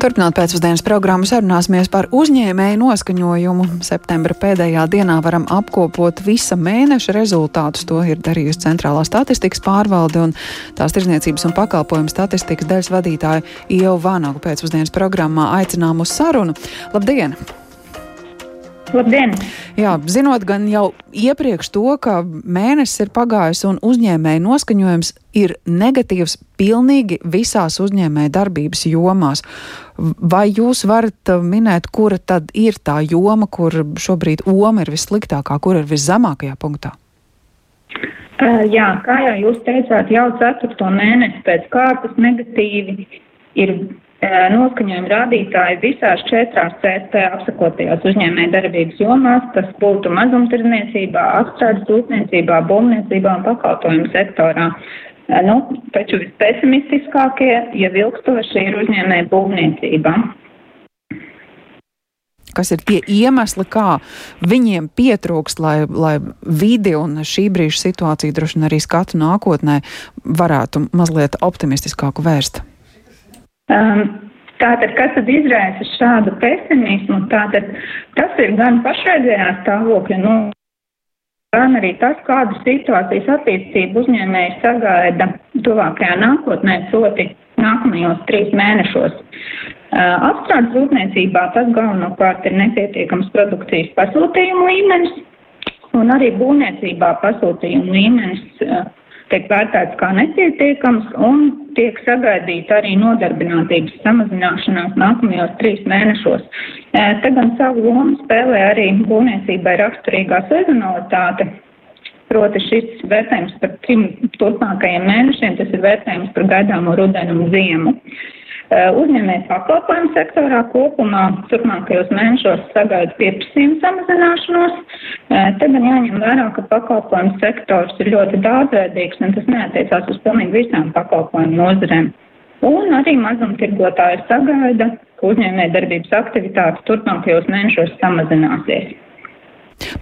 Turpinot pēcpusdienas programmu, sarunāsimies par uzņēmēju noskaņojumu. Septembra pēdējā dienā varam apkopot visa mēneša rezultātus. To ir darījusi Centrālā statistikas pārvalde un tās tirzniecības un pakalpojumu statistikas daļas vadītāja Ieva Vānagu pēcpusdienas programmā aicinām uz sarunu. Labdien! Labdien! Jā, zinot gan jau iepriekš to, ka mēnesis ir pagājis un uzņēmēju noskaņojums ir negatīvs pilnīgi visās uzņēmēju darbības jomās. Vai jūs varat minēt, kura tad ir tā joma, kur šobrīd oma ir vissliktākā, kur ir viszemākajā punktā? Uh, jā, kā jau jūs teicāt, jau ceturto mēnesi pēc kārtas negatīvi ir noskaņojuma rādītāji visās četrās CSP apsakotajās uzņēmēja darbības jomās, tas būtu mazumtirdzniecībā, apstrādes rūpniecībā, būvniecībā un pakalpojumu sektorā. Nu, taču vispesimistiskākie, ja vilkstoši ir uzņēmēja būvniecībā. Kas ir tie iemesli, kā viņiem pietrūkst, lai, lai vidi un šī brīža situācija, droši vien arī skatu nākotnē, varētu mazliet optimistiskāku vērst? Um, Tātad, kas tad izraisa šādu pesimismu? Tātad, tas ir gan pašreizējā stāvokļa, nu, gan arī tas, kādu situācijas attīstību uzņēmēji sagaida tuvākajā nākotnē, proti nākamajos trīs mēnešos. Uh, apstrādes rūpniecībā tas galvenokārt ir nepietiekams produkcijas pasūtījumu līmenis, un arī būvniecībā pasūtījumu līmenis uh, tiek vērtēts kā nepietiekams un tiek sagaidīta arī nodarbinātības samazināšanās nākamajos trīs mēnešos. Te gan savu lomu spēlē arī būvniecībai raksturīgā sezonalitāte. Proti šis vērtējums par trim turpmākajiem mēnešiem, tas ir vērtējums par gaidāmo rudenu un ziemu. Uh, Eh, uzņēmēju pakalpojumu sektorā kopumā turpmākajos mēnešos sagaida pieprasījuma samazināšanos. Eh, te gan jāņem vērā, ka pakalpojumu sektors ir ļoti daudzveidīgs un tas neatiecās uz pilnīgi visām pakalpojumu nozarēm. Un arī mazumtirgotāji sagaida, ka uzņēmēja darbības aktivitāte turpmākajos mēnešos samazināsies.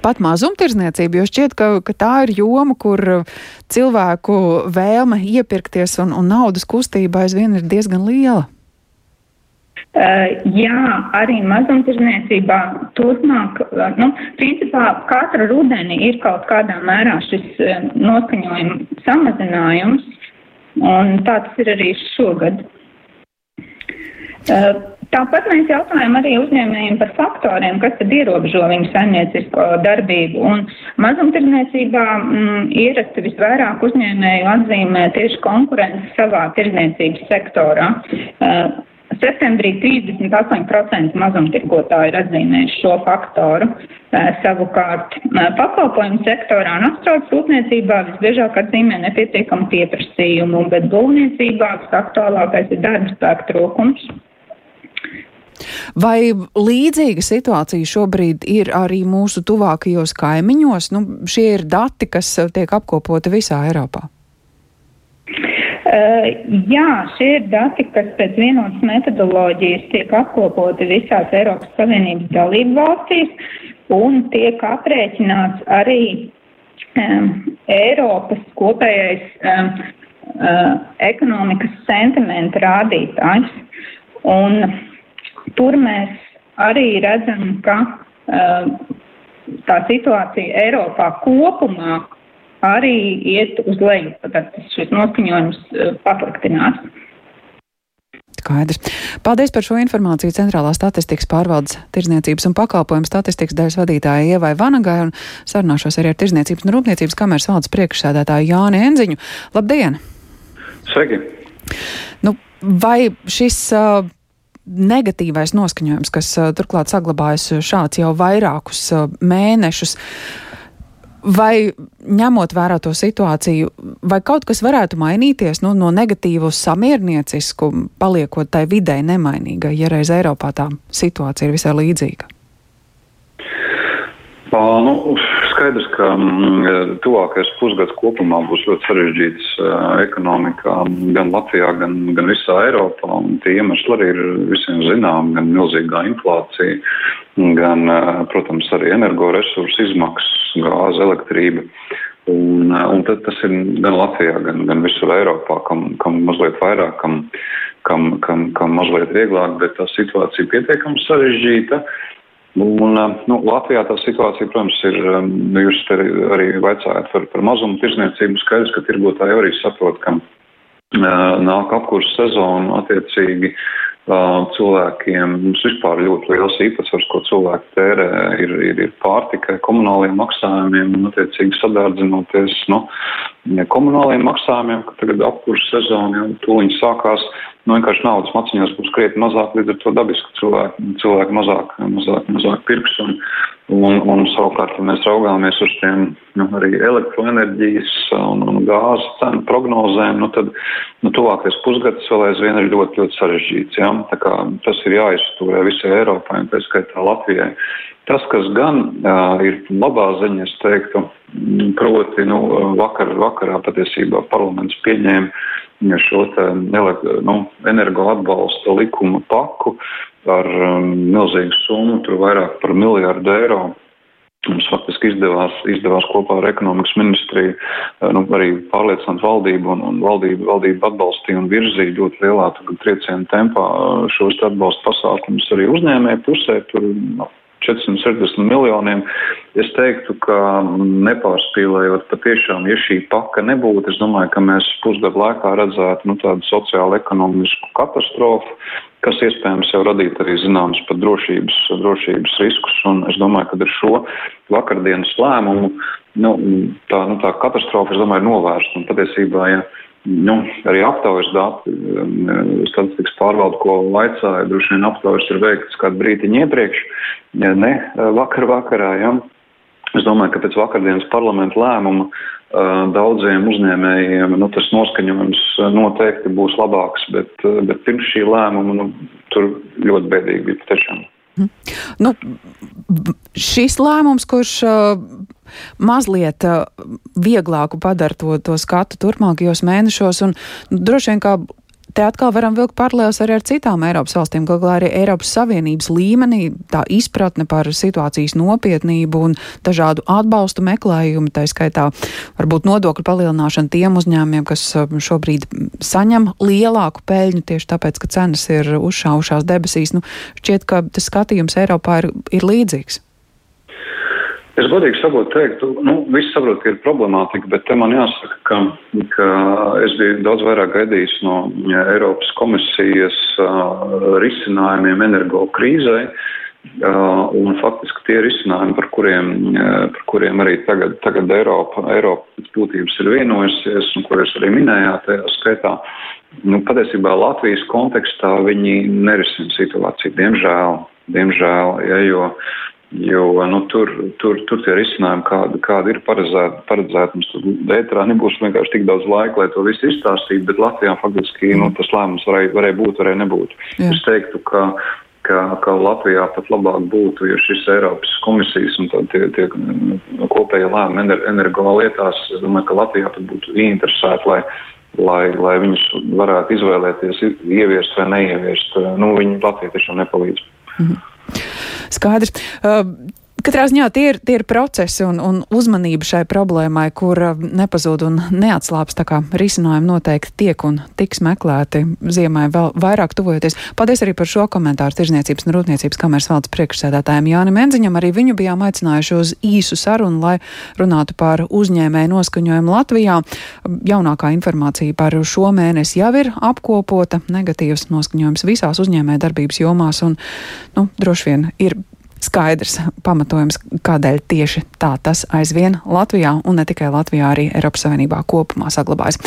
Pat mazumtirdzniecība, jo šķiet, ka, ka tā ir joma, kur cilvēku vēlme iepirkties un, un naudas kustība aizvien ir diezgan liela. Uh, jā, arī mazumtirdzniecībā turpmāk, uh, nu, principā katra rudenī ir kaut kādā mērā šis uh, noskaņojuma samazinājums, un tā tas ir arī šogad. Tāpat mēs jautājam arī uzņēmējiem par faktoriem, kas tad ierobežo viņu saimniecisko darbību. Un mazumtirdzniecībā mm, ierasti visvairāk uzņēmēju atzīmē tieši konkurences savā tirdzniecības sektorā. Uh, Septembrī 38% mazumtirgotāji ir atzīmējuši šo faktoru. Savukārt pakalpojumu sektorā un apstrādes rūpniecībā visbiežāk atzīmē nepietiekamu pieprasījumu, bet būvniecībā visaktuālākais ir darba spēka trūkums. Vai līdzīga situācija šobrīd ir arī mūsu tuvākajos kaimiņos? Nu, šie ir dati, kas tiek apkopoti visā Eiropā. Uh, jā, šie ir dati, kas pēc vienotas metodoloģijas tiek apkopoti visās Eiropas Savienības dalību valstīs un tiek aprēķināts arī um, Eiropas kopējais um, uh, ekonomikas sentimenta rādītājs. Un tur mēs arī redzam, ka uh, tā situācija Eiropā kopumā arī iet uz leju. Tad šis noskaņojums eh, pasliktinās. Skaidrs. Paldies par šo informāciju Centrālā statistikas pārvaldes tirzniecības un pakalpojumu statistikas daļas vadītāja Ievai Vanagai un sarunāšos arī ar Tirzniecības un Rūpniecības kameras valdes priekšsēdētāju Jāni Enziņu. Labdien! Sveiki! Nu, vai šis uh, negatīvais noskaņojums, kas uh, turklāt saglabājas šāds jau vairākus uh, mēnešus, uh, Vai ņemot vērā to situāciju, vai kaut kas varētu mainīties nu, no negatīvu uz samierniecisku, paliekot tai vidē nemainīgai, ja reiz Eiropā tā situācija ir visai līdzīga? Nu, skaidrs, ka mm, tuvākais pusgads kopumā būs ļoti sarežģīts ekonomikā gan Latvijā, gan, gan visā Eiropā. Tie iemesli arī ir visiem zinām, gan milzīgā inflācija, gan, protams, arī energoresursu izmaksas, gāze, elektrība. Un, un tad tas ir gan Latvijā, gan, gan visur Eiropā, kam, kam mazliet vairāk, kam, kam, kam, kam mazliet vieglāk, bet tā situācija pietiekami sarežģīta. Un, nu, Latvijā tā situācija, protams, ir, nu, jūs arī, arī vaicājat par, par mazumu tirzniecību, skaidrs, ka tirgotāji arī saprot, ka nāk apkurss sezona attiecīgi cilvēkiem. Mums vispār ļoti liels īpatsvars, ko cilvēki tērē, ir, ir, ir pārtikai, komunāliem maksājumiem un, attiecīgi, sadārdzinoties no nu, komunāliem maksājumiem, ka tagad apkurss sezona jau tūliņ sākās. Nu, vienkārši naudas maciņos būs krietni mazāk, līdz ar to dabiski cilvēki, cilvēki mazāk, mazāk, mazāk pirks. Un, un, un savukārt, ja mēs raugāmies uz tiem nu, arī elektroenerģijas un, un gāzes cenu prognozēm, nu, tad nu, tuvākais pusgads vēl aizvien ir ļoti, ļoti sarežģīts. Ja? Tas ir jāizturē visai Eiropai un pēc skaitā Latvijai. Tas, kas gan uh, ir labā ziņa, es teiktu, proti, nu, vakar, vakarā patiesībā parlaments pieņēma šo te nu, energo atbalsta likuma paku ar um, milzīgu summu, tur vairāk par miljārdu eiro. Mums faktiski izdevās, izdevās kopā ar ekonomikas ministriju nu, arī pārliecināt valdību un, un valdību, valdību atbalstīja un virzīja ļoti lielā trieciena tempā šos atbalsta pasākumus arī uzņēmēju pusē. Tur 460 miljoniem. Es teiktu, ka nepārspīlējot patiešām, ja šī paka nebūtu, es domāju, ka mēs pusgadu laikā redzētu nu, tādu sociālu ekonomisku katastrofu, kas iespējams jau radītu arī zināmas pat drošības, drošības riskus. Un es domāju, ka ar šo vakardienas lēmumu nu, tā, nu, tā katastrofa, es domāju, ir novērsta. Un patiesībā, ja Nu, arī aptaujas dati, um, statistikas pārvalde, ko vaicāja, droši vien aptaujas ir veikts kādu brītiņu iepriekš, ne vakar vakarā, ja. Es domāju, ka pēc vakardienas parlamenta lēmuma uh, daudziem uzņēmējiem nu, tas noskaņojums noteikti būs labāks, bet, uh, bet pirms šī lēmuma nu, tur ļoti bēdīgi bija patiešām. Mhm. Nu, šis lēmums, kurš uh, mazliet uh, vieglāku padara to, to skatu turpmākajos mēnešos, un nu, droši vien kā Te atkal varam vilkt paralēlus arī ar citām Eiropas valstīm, kaut kā arī Eiropas Savienības līmenī tā izpratne par situācijas nopietnību un dažādu atbalstu meklējumu, tā skaitā varbūt nodokļu palielināšana tiem uzņēmumiem, kas um, šobrīd saņem lielāku peļņu tieši tāpēc, ka cenas ir uzšaušās debesīs. Nu, šķiet, ka tas skatījums Eiropā ir, ir līdzīgs. Es godīgi sakot, teiktu, nu, visi saprot, ka ir problemātika, bet te man jāsaka, ka, ka es biju daudz vairāk gaidījis no Eiropas komisijas uh, risinājumiem energo krīzai. Uh, un faktiski tie risinājumi, par kuriem, uh, par kuriem arī tagad, tagad Eiropa, Eiropa pēc būtības ir vienojusies, un kurus arī minējāt tajā skaitā, nu, patiesībā Latvijas kontekstā viņi nerisina situāciju, diemžēl, diemžēl, ja, jo Jo nu, tur, tur, tur tie risinājumi, kādi, kādi ir paredzēti, paredzēti mums tur ētrā, nebūs vienkārši tik daudz laika, lai to visu izstāstītu, bet Latvijā faktiski nu, mm. nu, tas lēmums varēja, varēja būt, varēja nebūt. Jā. Es teiktu, ka, ka, ka Latvijā pat labāk būtu, ja šis Eiropas komisijas un tie, tie kopējie lēmumi energo lietās, es domāju, ka Latvijā pat būtu ieinteresēti, lai lai, lai viņus varētu izvēlēties, ieviest vai neieviest. Nu, viņi Latvijai tiešām nepalīdz. -hmm. Skaidrs. Uh, Katrā ziņā tie ir, tie ir procesi un, un uzmanība šai problēmai, kur uh, nepazūd un neatslāps. Tā kā risinājumi noteikti tiek un tiks meklēti ziemai vēl vairāk tuvojoties. Paldies arī par šo komentāru Tirzniecības un Rūpniecības kameras valdes priekšsēdētājiem Jāni Menziņam. Arī viņu bijām aicinājuši uz īsu sarunu, lai runātu par uzņēmēju noskaņojumu Latvijā. Jaunākā informācija par šo mēnesi jau ir apkopota. Negatīvs noskaņojums visās uzņēmēju darbības jomās un, nu, droši vien ir skaidrs pamatojums, kādēļ tieši tā tas aizvien Latvijā un ne tikai Latvijā, arī Eiropas Savienībā kopumā saglabājas.